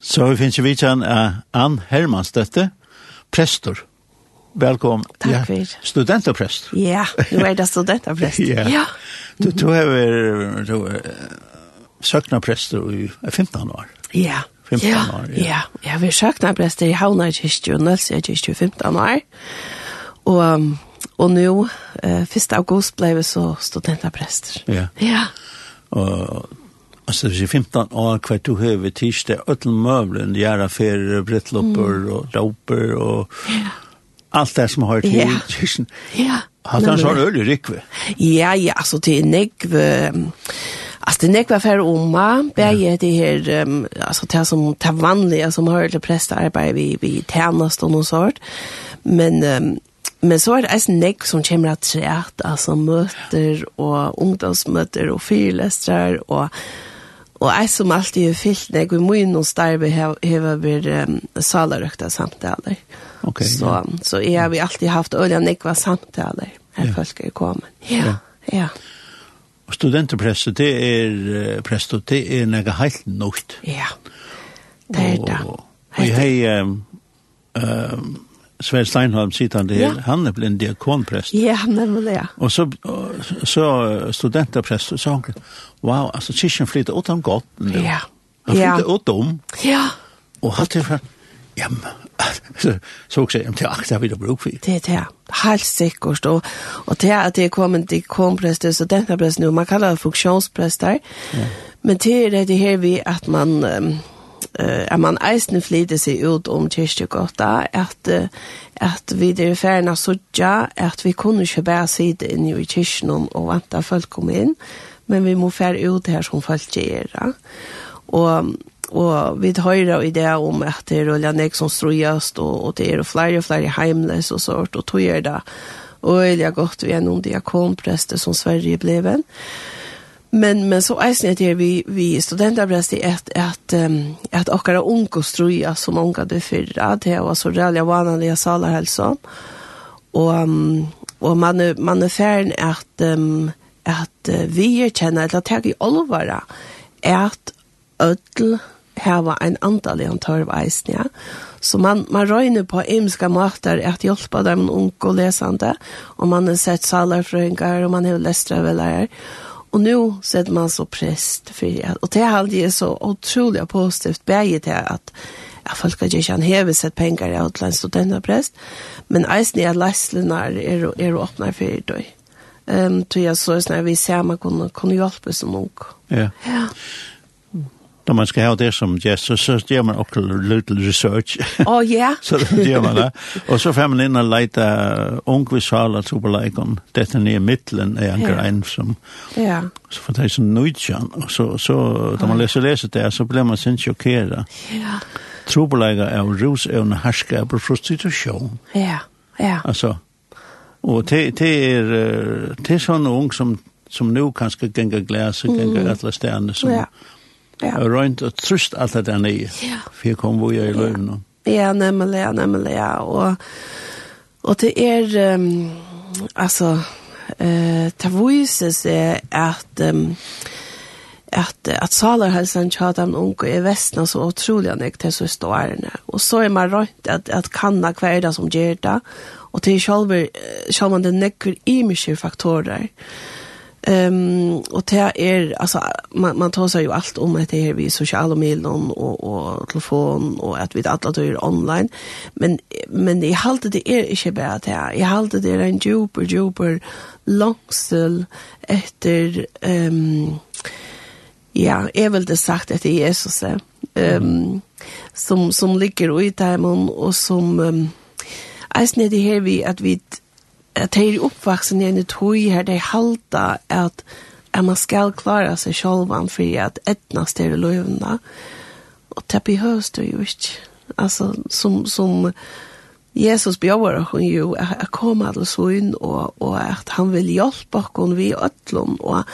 Så vi finnes jo vidtjen av Ann Hermansdøtte, prester. Velkommen. Takk for. Ja, prest. Ja, nå er da prest. ja. ja. Du, du har du søkna søknaprester i 15 år. Ja. 15 ja, år, ja. ja. Ja, vi søkna søknaprester i Havnar kyrkje og Nølsja kyrkje i 15 år. Og, og nå, 1. august ble vi så studenterprester. Ja. Ja. Og Alltså det är 15 år kvart du över det öll möblen göra för brittloppor mm. och roper och yeah. allt det som har till yeah. tischen. Ja. Har han sån öl i rikve? Ja, ja, alltså det är nekve Alltså det nekve för oma, bäge det här, um, alltså det som det vanliga som har det prästa arbetar vi, vi tjänast och något sånt. Men um, Men så er det en negg som kommer at træt, altså møter og ungdomsmøter og fyrlestrar og Og jeg som alltid har fyllt når jeg må inn noen starve har vært um, salerøkta samtaler. Okay, så, ja. så jeg har alltid haft øyne nekva samtaler her ja. folk er kommet. Ja, ja. ja. Og studenterpresset, det er uh, prestet, det er nega helt nøgt. Ja, det er det. Og, og jeg har um, um, Sver Steinholm sittande ja. här, han blev en diakonprest. Ja, nämligen ja. Og så, så studenterprest, så han, wow, altså kyrkjen flyttar ut om godt. nu. Ja. Han flyttar ja. ut om. Ja. Og hatt han till ja, så, så också, jag akta vi har bruka for. Det er det, helt sikkert. Og, og det er at det kommer en diakonpräst, en studenterprest nu, man kallar det funktionsprästar. Ja. Men det er det her vi at man... Um, uh, at man eisen flyter seg ut om kyrkjegåta, at, uh, at vi er ferdig sutja, at vi kunne ikke bare sitte inn i kyrkjen og vente folk kom inn, men vi må ferdig ut her som folk gjør. Og og vi høyre i det om at det er olja nek som strøyast, og, og det er flere og flere heimles og sånt, og tog er det og det er godt vi er noen diakonprester som Sverige bleven. Men men så är det det vi vi studenter brast att att att att åkara onkostruja som många det förra det var så rälja vanliga salar hälsa. Och och man man är färn att att vi känner att ta i allvar att här var en antal antal tørv ja. Så man, man røyner på imska måter att hjälpa dem unge och lesande, och man har sett salarfrøyngar, och man har läst røvelærer, og Och nu setter man så prest for det. Og det er alltid så utrolig positivt begge til at ja, folk har ikke kan häva sett pengar i utland studenterprest, men isen at läslenar er, er öppnar for det. Ehm tror jeg så er vi ser man kunne, kunne hjelpe så nog. Ja. Ja. Når man skal ha det som gest, så, så gjør man også litt research. Å, oh, ja. Yeah. så det gjør man det. Og så får man inn og leite unge saler til på leikon. Dette nye middelen er en grein som... Ja. Så får det sånn nøytjan. Og så, så da man leser leser det, så blir man sin sjokkeret. Ja. Trobelega er rusevne herskaper prostitusjon. Ja, ja. Altså, og det, det er, det er sånne unge som, som nu kanskje ganger glas og ganger mm. alle stedene som... Ja Ja. Og røynt og trøst alt det der nye. Ja. For jeg kom hvor jeg i løven. Ja, nemlig, nemlig, ja. Og, og det er, um, altså, eh uh, tavuises er at um, at at salarhalsen chatam unko i västna så otroliga nek det så står den och så är man rätt att att kanna kvärda som ger det och till själva själva den nekker i mycket faktorer Ehm um, och det är alltså man man tar sig ju allt om det här vi sociala medier och och telefon och att vi alla tar online. Men men i halt det är inte bara det här. I halt det är en djuper djuper långsel efter ehm um, ja, är väl det sagt att det är Jesus ehm um, som som ligger i timon och som um, Eisne det her vi at vi at de er oppvaksen i en tog her, de halter at, at man skal klare seg sjølvan for at etna styrer løvene. Og det behøves det jo ikke. Altså, som, som Jesus bjør hun jo er komme til svun, og, og at han vil hjelpe oss vi øtlån, og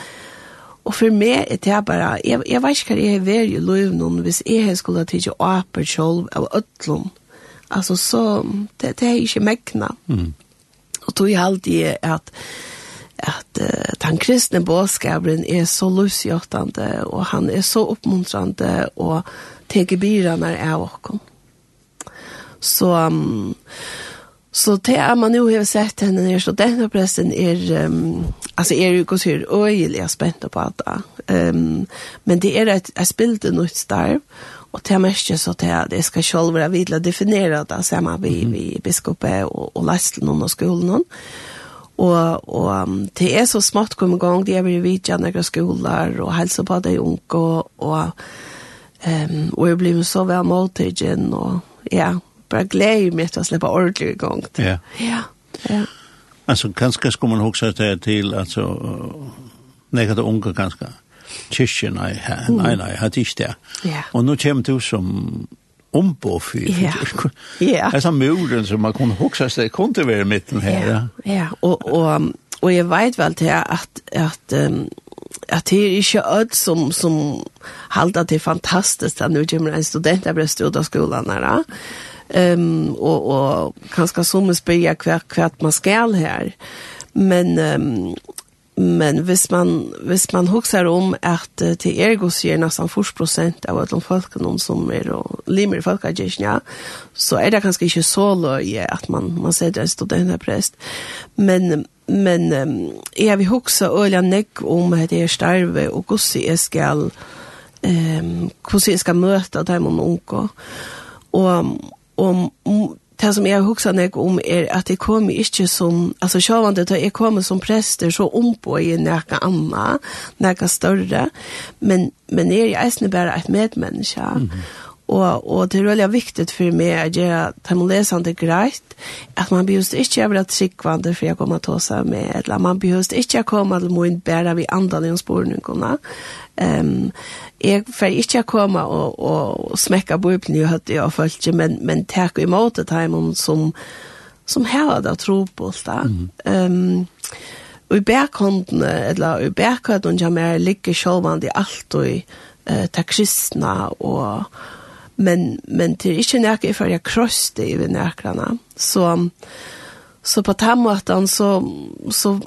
Og for meg er det bare, jeg, jeg vet ikke hva jeg er i løvnen hvis jeg skulle tidsi åpert selv av øtlån. Altså, så det, det er ikke mekkene. Mm tog halt i at at uh, den kristne bådskapen er så lusgjøttende, og han er så oppmuntrande, og teker byrene av åkken. Så, um, så det er man jo har sett henne nere, så denne pressen er, um, altså er jo ikke så øyelig spent på det. Um, men det er et, et spilt noe starv, og Och det är mest så att det ska själv vara vidla definere det samma vi, vi biskopet och, och lästeln och skolan. Och, och det är så smått kom igång, det är vi vidja några skolor och helse på det unge. och, och, um, och jeg blir så väl måltidgen och ja, bara glädje mig att ordentlig i gang. Ja. Ja, ja. Alltså, kanske ska man också säga till, alltså, nekata unga kanskje kyrkje, nei, nei, nei, hatt ikke det. Ja. Og nå kommer du som ombo for ja. ja. Det er sånn muren som man kunne huske seg, kunne det være i midten her. Ja, ja. Og, og, og jeg vet vel til at, at um, at det er ikke alt som, som halter til fantastisk at nå kommer en student jeg ble stod av skolen her da. Um, og, og kanskje som spør hva, hva man skal her men um, Men hvis man, hvis man husker om at uh, til ergo sier nesten 40 prosent av alle folkene som er og limer i folkekirken, ja, så er det kanskje ikke så løye at man, man ser det en studenterprest. Men, men um, jeg vil huske øye nekk om at jeg er starve og hvordan jeg skal, um, hvordan jeg skal møte dem og unge. Og, og det som jeg husker meg om er at jeg kom ikke som, altså sjåvande da jeg kom som prester, så ombå i nekka anna, nekka større, men, men jeg er eisne bare et medmenneske. Mm -hmm. Og, og det er veldig viktig for meg at jeg gjøre termolesende greit, at man behøver ikke å være tryggvande for jeg kommer til å seg med, eller man behøver ikke å komme til å bære vi andre i sporene. Um, jeg får ikke å komme og, og, smekke bøypen i høyde og følge, men, men takk imot det timen som, som har det tro på det. Mm. Um, og i bækhåndene, eller i bækhåndene, jeg mer ligger sjålvand i alt og i uh, til kristne og men men det är inte näka för jag krossade i näkrarna så så på tammartan så så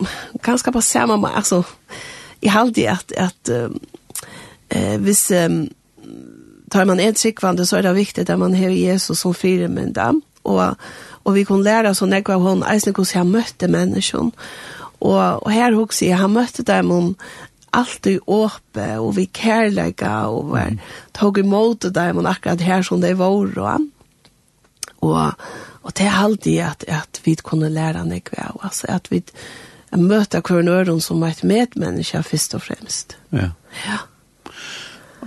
ganska på samma med alltså i halde att att eh vis um, tar man ett sikvande så är det viktigt att man har Jesus som där och och vi kan lära oss när hon eisen hur jag mötte människan och och här också jag har mött dem om alltid åpe og vi kærlega, og var tog imot dem og akkurat her som det var og og og det er alltid at, at vi kunne lære nek av altså at vi møter hver nøren som et medmenneske først og fremst ja ja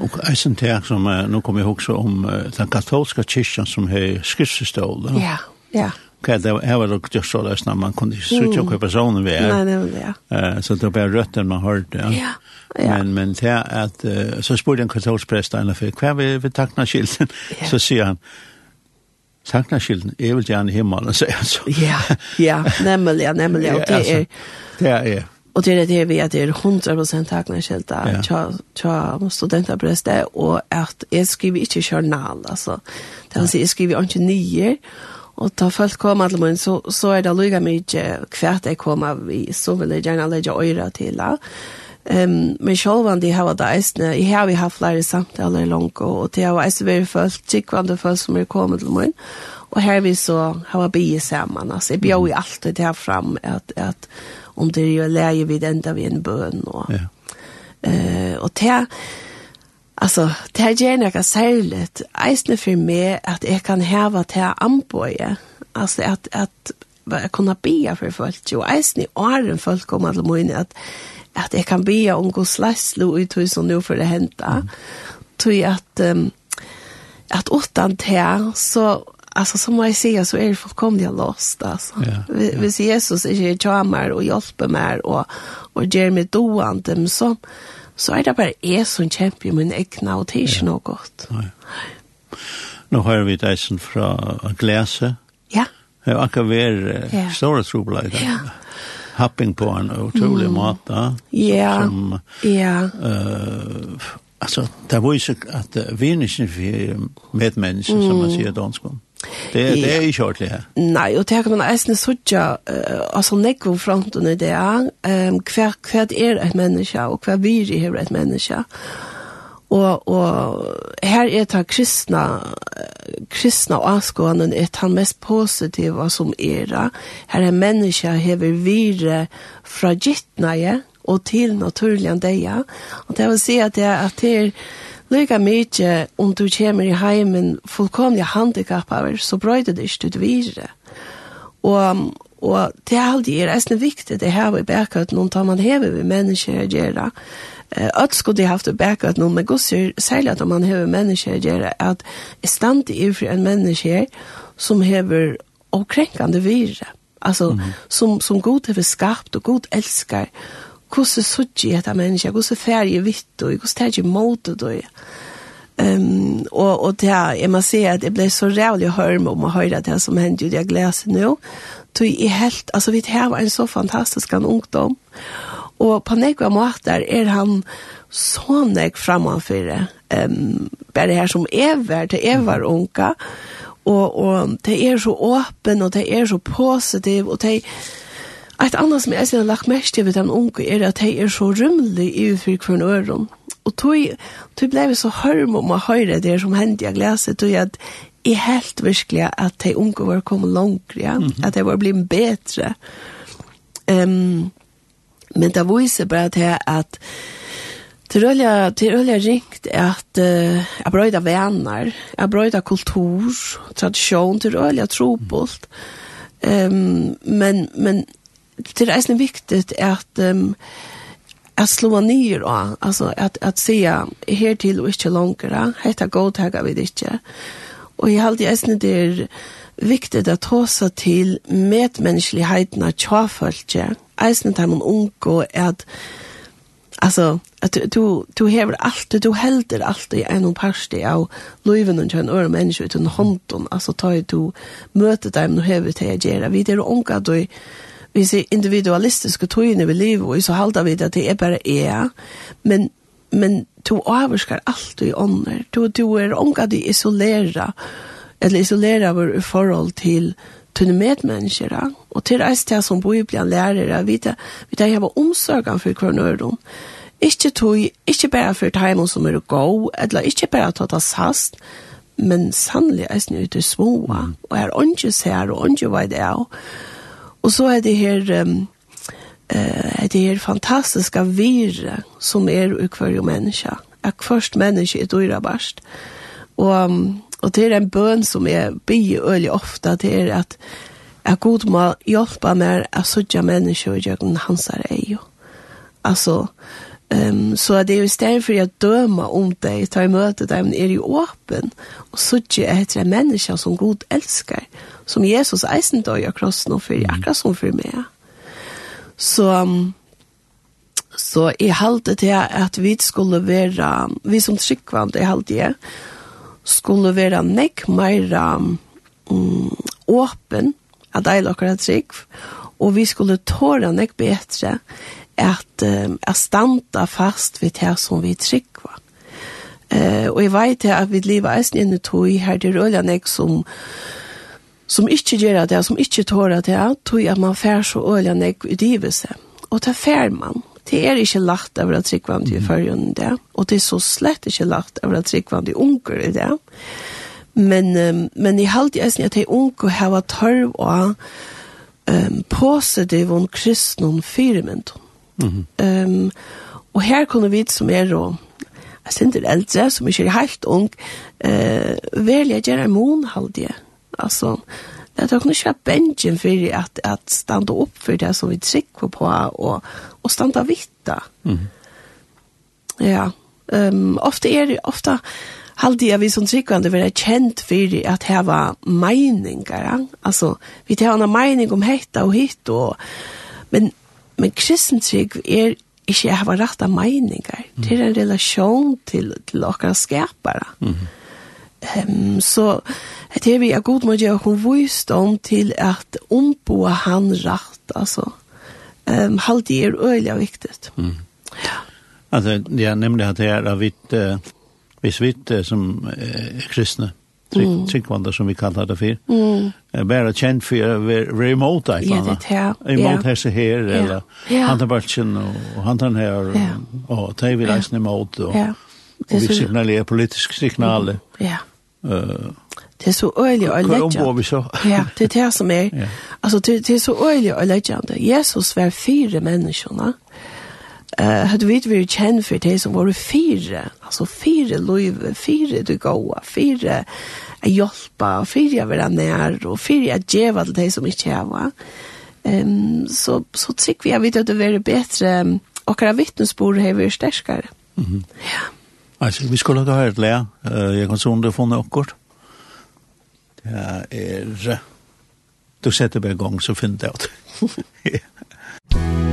Og eisen til som, nå kommer jeg også om den katolska kyrkjen som har skriftestål. Ja, ja. Okay, det var var nok just så där när man kunde se ju hva personen var. Nej, nej, ja. Eh så det var rötter man hörde. Ja. ja. Men men det är att så spår den katolska prästen för kvar vi vi tackna skylten så sier han Tackna skylten, jag gjerne gärna hemma sier han så. Ja, ja, nemlig, ja, nemlig, og det är... Det är... Och det är det vi att det är 100% ja. skylten till studentarbrevet och att jeg skriver inte journal, alltså. Det vil si, jeg skriver inte nyer. Og da folk koma til mun, så, så er det lyga mye kvært jeg koma vi, så vil jeg gjerne legge øyre til det. Um, men sjølvan de har det eisne, jeg har vi haft flere samtaler langt, og det har eisne veri folk, tikkvande folk som er kommet til mun, og her vi så har vi bygget sammen. altså jeg bjør jo alltid det her fram at, at om det er jo leie vid enda vi en bøn, og, ja. uh, og det Alltså, det er gjerne ikke særlig. Eisne för meg att jag kan heve till anbøye. Alltså att, att jag kunne be för folk. Og eisne är en folk om alla möjligheter att, att jag kan be om god slæslo i tog som nu för det henta, tog at att, um, att åttan till så Alltså som jag säger så är det fullkomliga lost alltså. Ja, ja. Hvis Jesus inte kramar och hjälper mig och, och ger mig doan så, så er det bare jeg som kjemper i min egna, og det er ikke noe godt. Nei. Nå har vi deisen fra Glese. Ja. Det er akkurat vært ja. store trobler. Ja. Happing på en utrolig mm. måte. Ja. Som, ja. Uh, altså, det var jo så at vi er ikke medmennesker, mm. som man sier dansk om. Det, det er ikke ordentlig her. Nei, og det kan man eisne suttja, uh, altså nekvo fronten i det, um, hva, hva er et menneske, og hva vir er et menneske. Og, og her er det kristna, kristna avskånen er det mest positiva som er. Her er menneske hever vire fra gittnaje, og til naturlig deia. Og det vil si at det er, at det er Lyga mykje om du kommer i heimen fullkomlig handikappaver, så brøyde det ikke ut videre. Og, og det er alltid er eisne viktig det her i bækøtten, om tar man hever vi mennesker å gjøre. Ødt skulle de haft i bækøtten, men gosser, særlig at man hever mennesker å gjøre, at er stand i for en mennesker som hever og krenkande virre. Alltså mm. som som god har skapat och god älskar hvordan suttje etter mennesker, hvordan ferie vitt, og hvordan det er mot det, Um, og, og det her, jeg må si at jeg ble så rævlig hørm om å høre det som hendte ut jeg gleder nå. Så jeg helt, altså vi her var en så fantastisk en ungdom. Og på nekva måter er han så nek framanfyrir. Um, bare her som ever, til ever unga. Og, og det er så åpen, og det er så positiv, og det er Et annet som jeg har lagt mest til ved den unge er at jeg er så rymlig i utfyrk for en øren. Og tog, ble så hørm om å høre det som hendte jeg glese, tog at jeg helt virkelig at de unge var kommet langt, ja? Mm -hmm. at de var blitt bedre. Um, men det viser bare til at Til øyla, til øyla ringt at uh, jeg brøyda venner, jeg brøyda kultur, tradisjon, til øyla trobult. Um, men, men det är ju viktigt at um, att slå ner då alltså att att se här till och inte längre heter go tagga vid det och jag håller ju det är viktigt att ta sig till medmänskligheten att tjafölke eisen tar man unko att alltså att du du har allt du helder allt i en och parste av og och en öra människa utan handen alltså tar du mötet dem och har det att göra vi det är onka vi ser individualistiske tøyene vi lever og så halda vi at det er bare er, men, men to avvarskar alt i ånder, to, to er omgad i isolera, eller isolera vår forhold til tunne medmänniskor og til det här som Bibeln lärer att vi tar, vi tar hava omsorgan för kvar nördom. Ikke tog, ikke bare for timen som er gå, eller ikke bare at det hast, men sannelig er det små, og er åndsjes her, og åndsjes hva det er, Og så er det her... Um, eh det är fantastiska virre som är i varje människa. Att först människa är dyra barst. Och och det är en bön som är bi öle ofta det er att att god må hjälpa mer att söka människor och jag kan hansa det ju. Alltså Um, så det er jo stedet for jeg dømer om deg, ta i møte deg, men er jo åpen, og så ikke heter en menneske som god elsker, som Jesus eisen døg av krossen og for akkurat som for meg. Så, så jeg halte til at vi skulle være, vi som tryggvand, jeg halte det skulle være nekk mer um, åpen, at jeg lakker trygg, og vi skulle tåre nekk bedre, at, um, at standa fast vid det som vi tryggva. Eh, og jeg vet at vi lever eisen inne tog her til Røljanek som som ikke gjør det, som ikke tårer det, tog at man fær så Røljanek utgivelse. Og det fær man. Det er ikke lagt over at tryggvann til førjen det, og det er så slett ikke lagt over at tryggvann til unger i det. Men, um, men jeg halte eisen at de unger har tørv og um, positiv om kristne firmyndene Mm -hmm. um, og her kunne vi som er og jeg synes det eldre, som ikke er helt ung, eh, velger jeg gjøre månhaldige. Altså, det er ikke være bensjen for at, at stande opp for det som vi trykker på, og, og standa vitt Mm -hmm. Ja, um, ofte er det, ofte halde jeg vi som tryggvande være kjent for at her var meiningar. Altså, vi tar en mening om hetta og hitt, og, men Men kristentrygg er ikke jeg har rett av meninger. Mm. Det er en relasjon til, til dere skapere. Mm. Um, så det er vi er god med å gjøre hun visdom til at ombo han rett, altså. Um, Halvdig er øyelig og viktig. Mm. Ja. Altså, jeg nemlig at det er av vitt, uh, hvis vitt uh, som uh, er kristne, mm tryggvande som vi kallar det för. Mm. Bara känd för remote i fall. Ja, det är. Remote här så här eller han tar bulten och han tar här och tar vi resten emot och vi signalerar politisk signaler. Ja. Eh Det är så øyelig och leggjant. Ja, det er det som er. Altså, det, det så øyelig og leggjant. Jesus var fyra menneskene. Mm eh hade vi varit känd för det som var fyra alltså fyra löv fyra du goda fyra att hjälpa fyra vara när och fyra att ge vad det som inte är ehm så så tycker vi att det vore bättre och våra vittnesbörd har vi stärkare mhm. Ja. Alltså vi skulle ha hört eh jag kan sån det från något Ja, er... Du setter bare i gang, så finner det.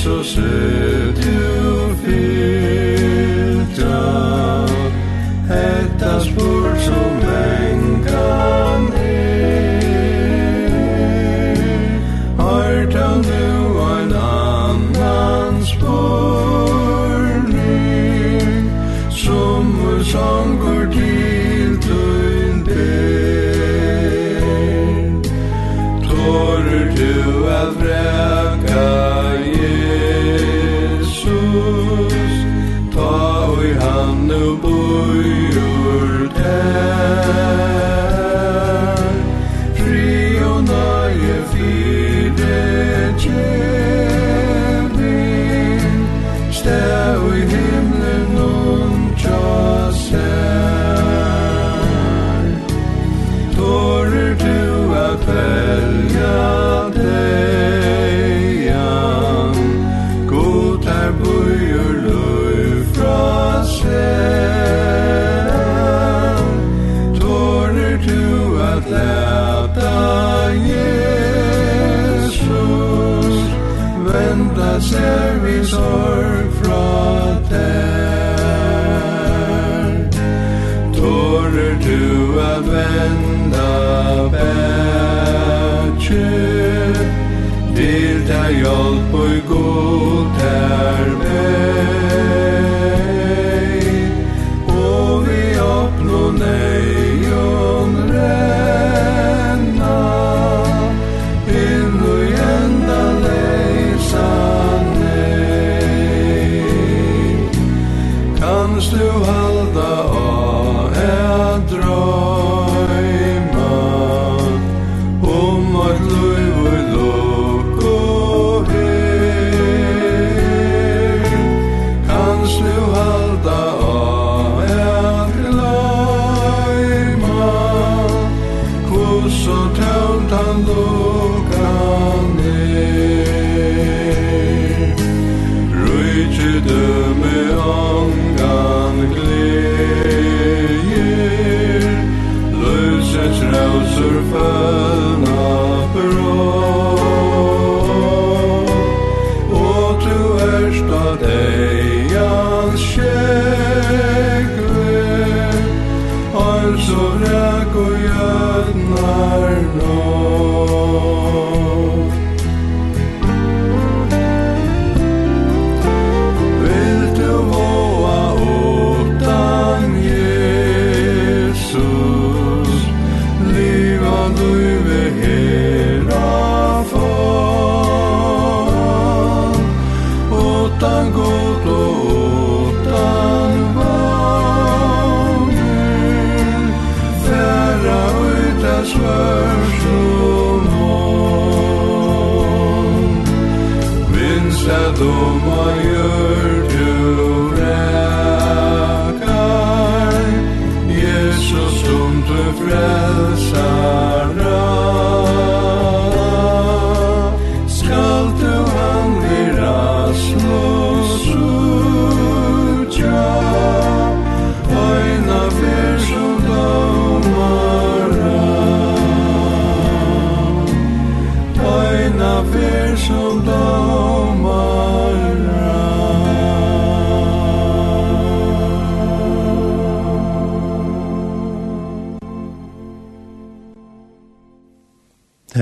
Jesus er du fyr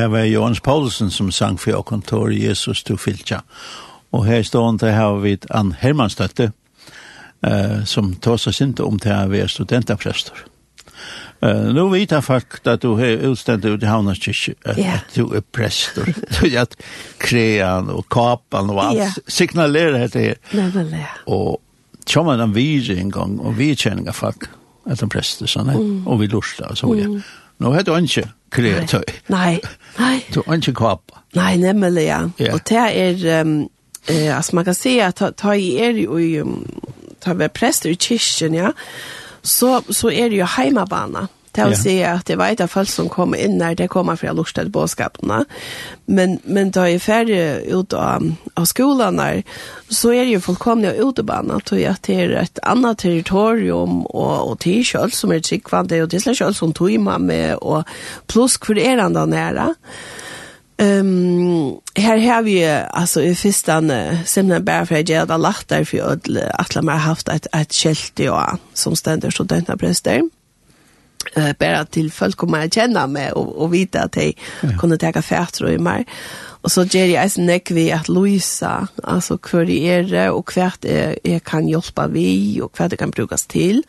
det var Jons Paulsen som sang for kontor Jesus to fylkja. Og her stående har vi Ann Hermanstøtte, eh, som tåser sint om til å være studentaprester. Uh, nu vet jeg faktisk att du har utstendt ut i Havnas kyrkje, at, yeah. att du er prester. Du er at krean och kapan och alt, yeah. signalerar det här. Nämligen. Och så man en vise en gang, och vi känner folk att de präster, sånn, mm. och vi lustar, så vidare. Mm. Nu heter det kreatøy. Nei, Nej. Nei. Du har ikke kåpa. Nei, nemlig, ja. Yeah. Og det er, um, eh, altså man kan si at ta, ta i er jo, i, um, ta vi prester i kyrkjen, ja, så, så er det jo heimabana. Det vil si at jeg vet at folk som kommer inn der, det kommer fra lortet båskapene. Men, men da jeg er ferdig ut av, av skolen der, så er det jo fullkomlig utebane, tror jeg, at det er et annet territorium, og, og til kjøl som er tryggvande, og til kjøl som tog med, og pluss hvor er han da nære. Um, her har vi alltså i fistan simna bara för att jag har lagt där för att alla har haft ett, ett källt ja, som ständer studenterpräster. Mm eh bare til folk kommer att känna mig og, och at att kunne ja. kunde ta kaffe i meg. Og så gjør jeg en näck vi at Luisa, altså, hva det er det hva det jag kan hjelpe vi og hva det kan brukes til.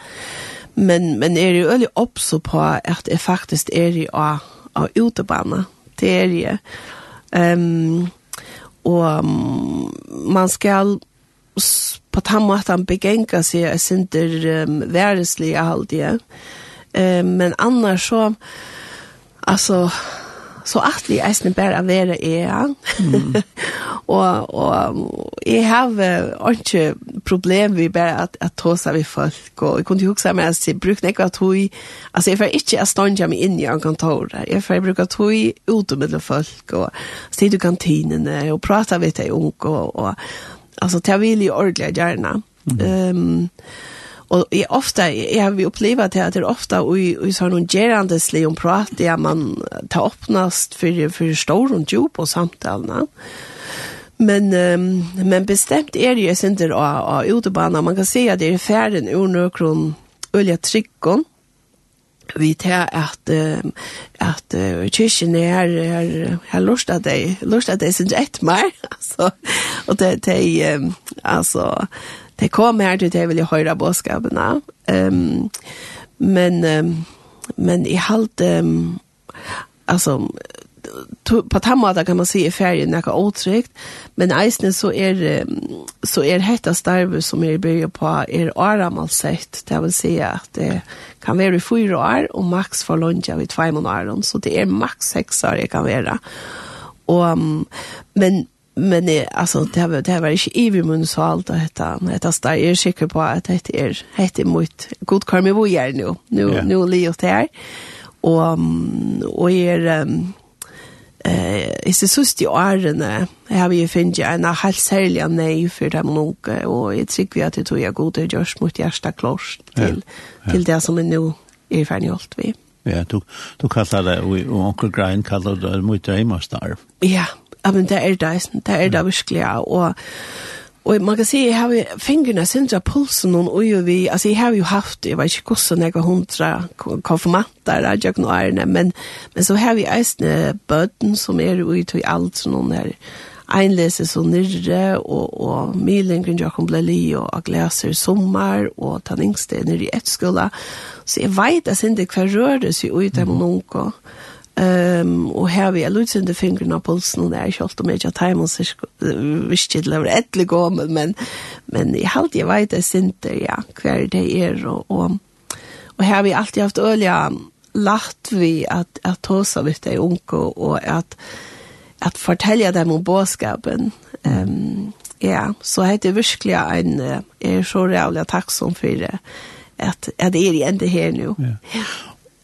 Men men er det jo upp på at det faktiskt er det av av utebana. Det jeg. det. Ehm um, man skal på tamma att han begänka sig sinter um, världsliga alltid. Eh, men annars så, alltså, så att vi är bara vara är. Mm. och och jag har inte problem vi bara att att ta sig vi folk och jag kunde ju också med att se brukar jag att hoj alltså jag får inte att stå mig in i en kontor där. Jag får brukar att hoj ut med folk och sitta i kantinen och prata vet jag ung och, och alltså ta vill ju ordentligt gärna. Ehm mm. um, Og jeg ofta jeg har vi upplevt det er ofta och i så någon gerande om prat där man tar öppnast för för stor och djup och samtalen. Men um, men bestemt är det jo inte av, av utebanen. man kan si at det är färden ur någon olja tryckon vi tar att att er, är här här lustar dig lustar dig sin ett mer alltså och det det alltså de kom her til det de ville høre bådskapene. Um, men, um, men i halvt, um, altså, to, på den måten kan man si i färgen något åtrykt, men eisne så är så er hetta starve som är börja på er aramal sett. Det vil si at det kan være i fyra år og maks for lunch av i två månader så det er maks seks år det kan vara och men men det alltså det har det var inte i mun så allt att detta detta står är säker på att det är heter mot god karma. Vad gör nu nu nu Leo där och och är eh är det så sti åren har vi funnit en helt särlig nej för dem nog och jag tycker vi att det tog jag god det görs mot hjärsta klost till till det som är nu är färdigt vi Ja, du, du kallar det, og onkel Grein kallar det mot heimastarv. Ja, ja, men det er det, det er det virkelig, ja, og Og man kan si, jeg har jo fingrene sindra pulsen noen og vi, altså jeg har jo haft, jeg vet ikke hvordan jeg har hundra konfirmanter av jeg noe ærene, men, men så har vi eisne bøten som er ui til alt noen her einlese så nyrre, og, og milen kunne jeg ble li, og jeg leser sommer, og ta yngste nyrre i et skola. Så jeg vet at sindra hver røres jo ute av noen og Ehm och här vi är lutsande fingrarna på pulsen och det är skolt om jag tar hem och visst det lever ettlig gå men men i allt jag vet det inte ja kvar det är och och och här vi alltid haft olja lagt vi att att ta så vitt det unko och att att fortälja dem om boskapen ehm um, ja så heter det verkligen en är så jävla tacksam för det att att det är det ända här nu ja.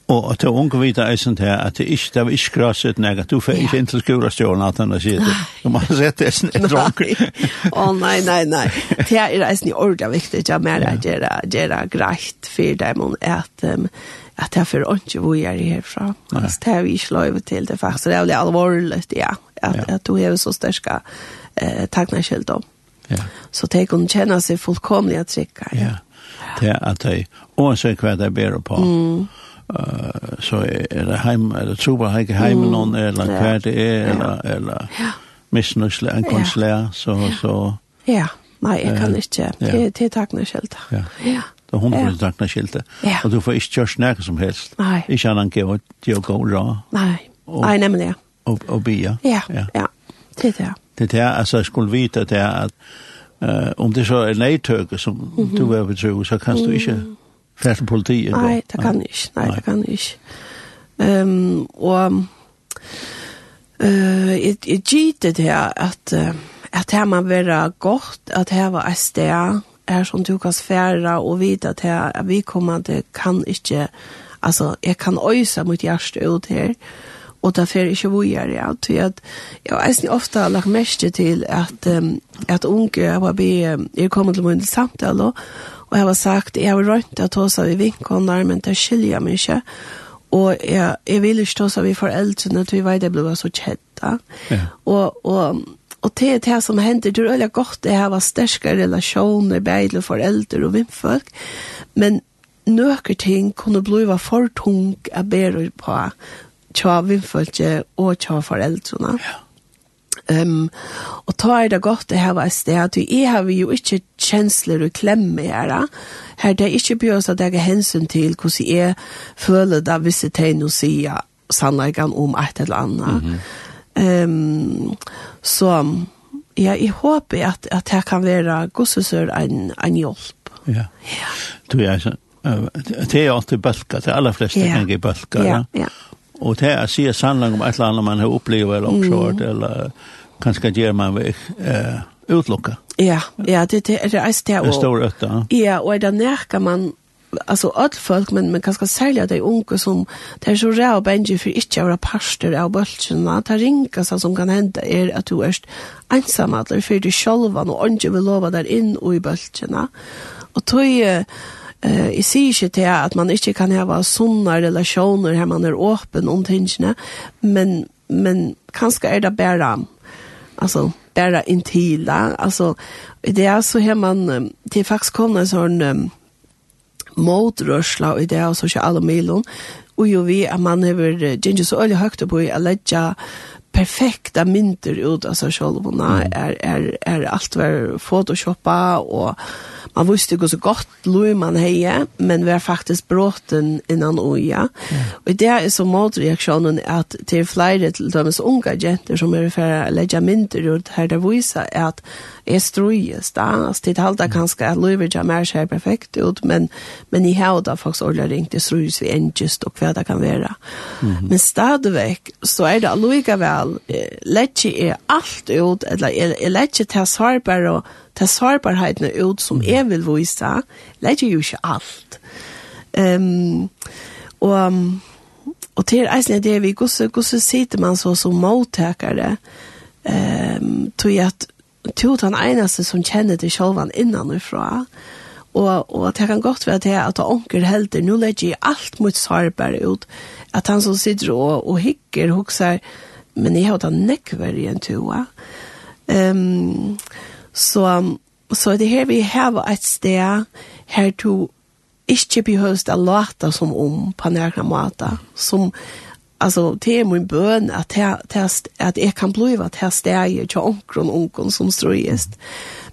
Og at det unge vita eisen til at det ikke, det var ikke grasset nek, at du får ikke inn til skura at han har sier det. Du må ha sett det eisen et dronk. Å nei, nei, nei. Det er eisen i ordet viktig, ja, mer at det er greit for dem at at det er for ikke hvor jeg er herfra. Altså, det er vi ikke lov til det faktisk. Det er veldig alvorlig, ja, at, at du har så største eh, takknerskilt om. Ja. Så de kunne kjenne seg fullkomlig at trykker. Ja, det er at de, og så er hva de ber på. Mm uh, så er det heim, er det super heike heim mm. noen, eller ja. hva det er, eller, eller ja. misnøsle, en konsulær, så, så... Ja, nei, jeg kan ikke, det, det er takkene skilt. Ja, ja. Det er hundre prosent takkene Ja. og du får ikke kjørs nærke som helst. Nei. Ikke annan gøy, det er gå ra. Nei, nei, nemlig, ja. Og, og bia. Ja, ja, ja. Det er det. Det er det, altså, jeg skulle vite det er at, Uh, om det så er neitøke som mm -hmm. du er betro, så kan du ikke Færs som politi? Nei, det kan jeg ikke. Nei, det kan jeg ikke. Um, og uh, jeg, jeg gitt det her at, at her man være godt, at her var et sted er som du kan sfære og vite at her at vi kommer til kan ikke altså, jeg kan øyse mot hjertet ut her og det fer ikke hvor jeg er til at jeg har nesten ofte lagt mest til at, um, at unge jeg var be, jeg kommer til min samtale Og jeg har sagt, jeg har rønt at hos av i vinkonar, men det skiljer meg ikke. Og jeg, jeg vil ikke hos av i foreldrene, til vi vet det ble så kjett. Ja. Og, og, og det er det som hender, det er veldig godt å ha sterske relasjoner, beidle foreldre og vimfolk, men nøkker ting kunne blive for tung å bære på tja vimfolk og tja foreldrene. Ja. Um, og ta er det godt å var et sted, at jeg har jo ikke kjensler og klemme her. Her det er ikke bjørs at jeg har hensyn til hvordan jeg føler det hvis jeg tegner og sier sannleggen om et eller annet. Mm um, så ja, jeg håper at, at det kan være godsesør en, en hjelp. Ja. ja. Du er sånn det är alltid bölka, det alla flesta yeah. kan ge bölka. Ja, ja. Och det är sig sanning om et eller annet man har upplevt eller också eller kanske gjør man väg eh utlocka. Ja, ja, det det är det är det. Det stor øtta. Ja, och där närkar man alltså alle folk men man kanske sälja de unge som det är så rädd och for för å være parster av bøltsjene, att det seg som kan hända är att du er ensam att du för selv, og och vil vill lova där in i bøltsjene. och tog Uh, jeg sier ikke til at man ikke kan ha sånne relasjoner her man er åpen om tingene, men, men kanskje er det bare, altså, bare intila, altså, det er så har man, det er faktisk kommer en sånn um, motrørsla i det, og så ikke alle milen, og jo vi at man har gjennom så øye høyt på i å legge perfekta mynter ut av seg selv, og er, er, er alt var photoshoppa, og man visste ikke så godt lov man heie, men vi er faktisk bråten innan oja. Mm. Og det er så motreaksjonen at til flere til dømes unga jenter som er ferdig å legge mynter ut her, det viser at är strøyes da, altså det halda kanske att Louis ikke mer ser perfekt ut men men i hauda faktisk ordentlig ringt det strøyes vi än og hva det kan være. Mm -hmm. Men stadigvæk så er det Louis vel, lätt er alt ut eller är lätt til harpar og tas sårbarheten ut som jeg vil vise, Lätt ju inte allt. Ehm um, og Og til eisen er det vi gosse gosse sitter man så som mottagare. Ehm um, tror jag to den eneste som kjenner til sjølven innanifra, og, og det kan godt være til at onker helder, nå legger jeg alt mot sårbar ut, at han som sitter og, og hikker, hokser, men jeg har da nekver i en toa. Um, så, så det her vi har et sted her to ikke behøves det låte som om på nærmere måte, som alltså det är min bön att test att jag kan bli att test är ju till onkron onkron som ströjest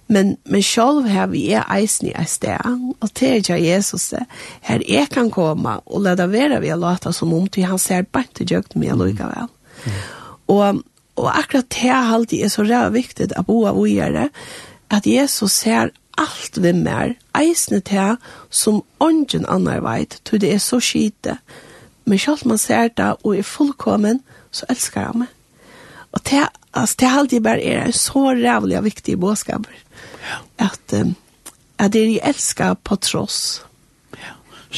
men men själv har vi är eisen i stär och det är Jesus här jag kan komma och leda vara vi låta som om till han ser bänt till jag med lika väl. Och och akkurat det här alltid är så rär viktigt att bo och göra att Jesus ser allt vi mer eisne til som ånden annar veit, tog det er så skite, Men selv man ser det og er fullkommen, så elsker han meg. Og det, altså, det alltid bare er en så rævlig og viktig bådskap. Ja. At, um, at det er jeg elsker på tross. Ja.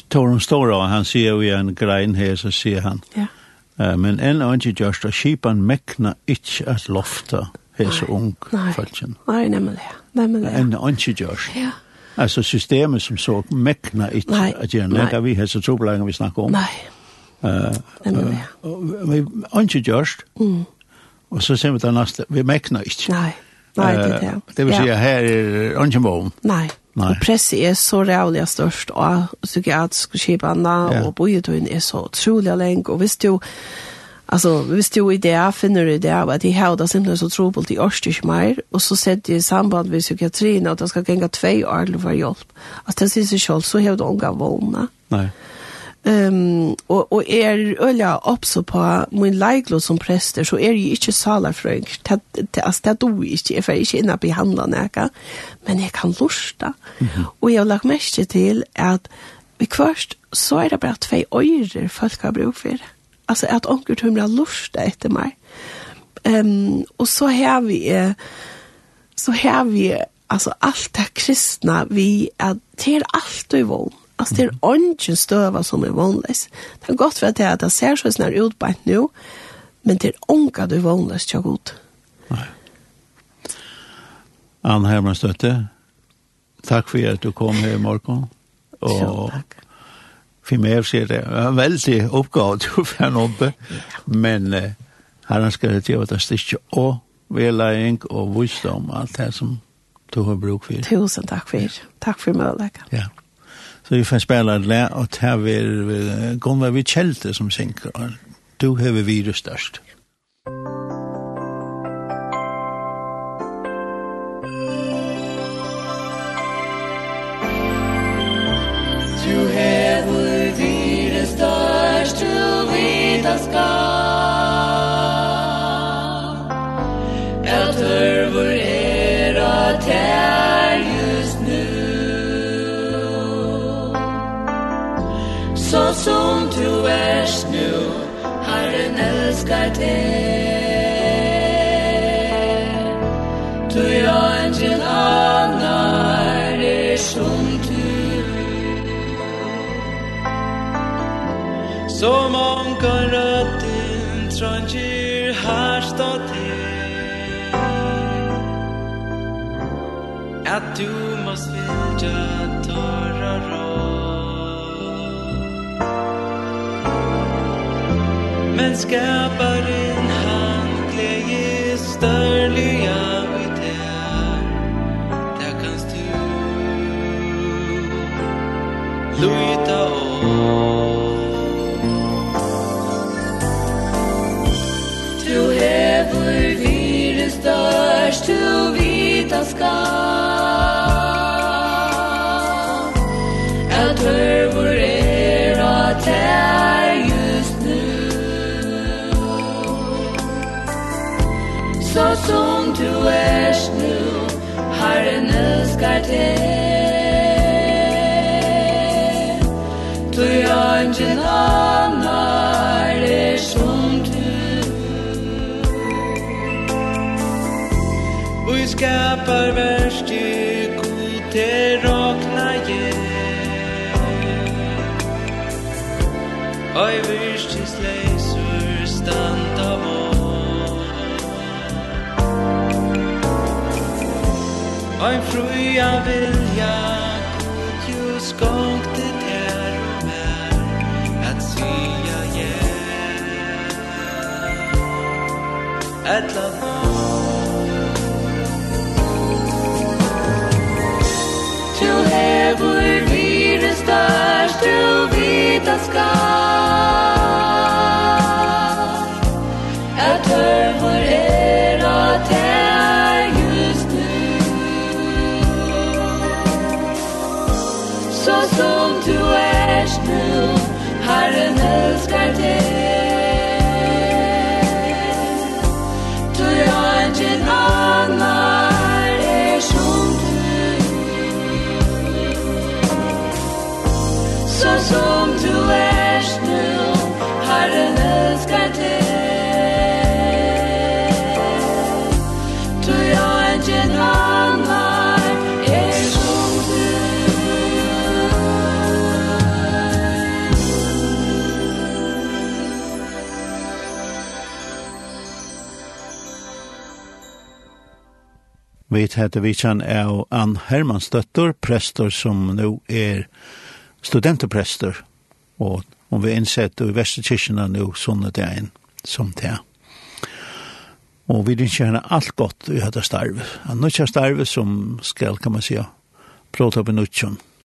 Toren står og han sier jo i en grein her, så sier han. Ja. Uh, men en og ikke gjørst, og skipan mekna ikke at lofta hese ung følgen. Nei, nemlig. Nemlig. En og ikke gjørst. Ja. Altså systemet som så mekna ikke at gjerne. Nei. Vi hese to vi snakker om. Nei. Vi har ikke gjørst, og så ser vi det neste, vi mekna ikke. Nei, nei, det er det. Det vil si, her er ikke mån. Nei, nei. og presset er så rævlig størst, og psykiatrisk skipene og bojetøyen er så utrolig lenge, og hvis du Alltså, hvis du i det finner du det av at de har det simpelthen så trobult i års ikke mer, og så setter de i samband med psykiatrien at det skal genga tvei år for hjelp. Altså, det synes jeg selv, så har du unga vågna. Nei. Um, og, og er øyla oppså på min leiklo som prester, så er jeg ikke salarfrøyng. Altså, det do jeg ikke, for jeg er ikke inne på handla neka, men jeg kan lusta. Mm -hmm. Og jeg har lagt mest til at vi kvørst, så er det bare tvei øyre folk har bruk for. Altså, at onker tumra lusta etter meg. Um, og så har vi, så har vi, altså, alt det kristna vi, at det er alt du vold Altså, det er ånden støver som er vanligst. Det er godt for at det, at det ser så på utbeint nå, men det er ånga du er vanligst ikke god. Nei. Anne Hermann Støtte, takk for at du kom her i morgen. Og jo, takk. For meg sier det Det er en veldig oppgave til å få en oppe, men uh, her skal det til at det stikker og vedlæring og visdom, alt det som du har bruk for. Tusen takk for. Takk for mulighet. Ja. Så vi får spela et lær, og her vil gå vi kjelte som synker, og du har vi det størst. Du hever vi det størst, du vet at skal så som du är nu Herren elskar dig Du er angel annar Er som du. Som omkar din trangir här står till At du måste vilja vänskap som du er nu Herren elskar te Du er ingen annar er som du. Vi skapar verst i god Ein fruja vilja god jus gongte ter og mer At sya yeah. At love Du hevur virðist Du vita skal fertig Vi heter Vichan av Ann Hermansdøtter, prester som nå er studenterprester, og om vi er innsett i Vesterkirkene nå sånne det er en som det er. Og vi vil kjenne alt godt i dette starve. Han er ikke starve som skal, kan man si, prøve å ta på nødtjønn.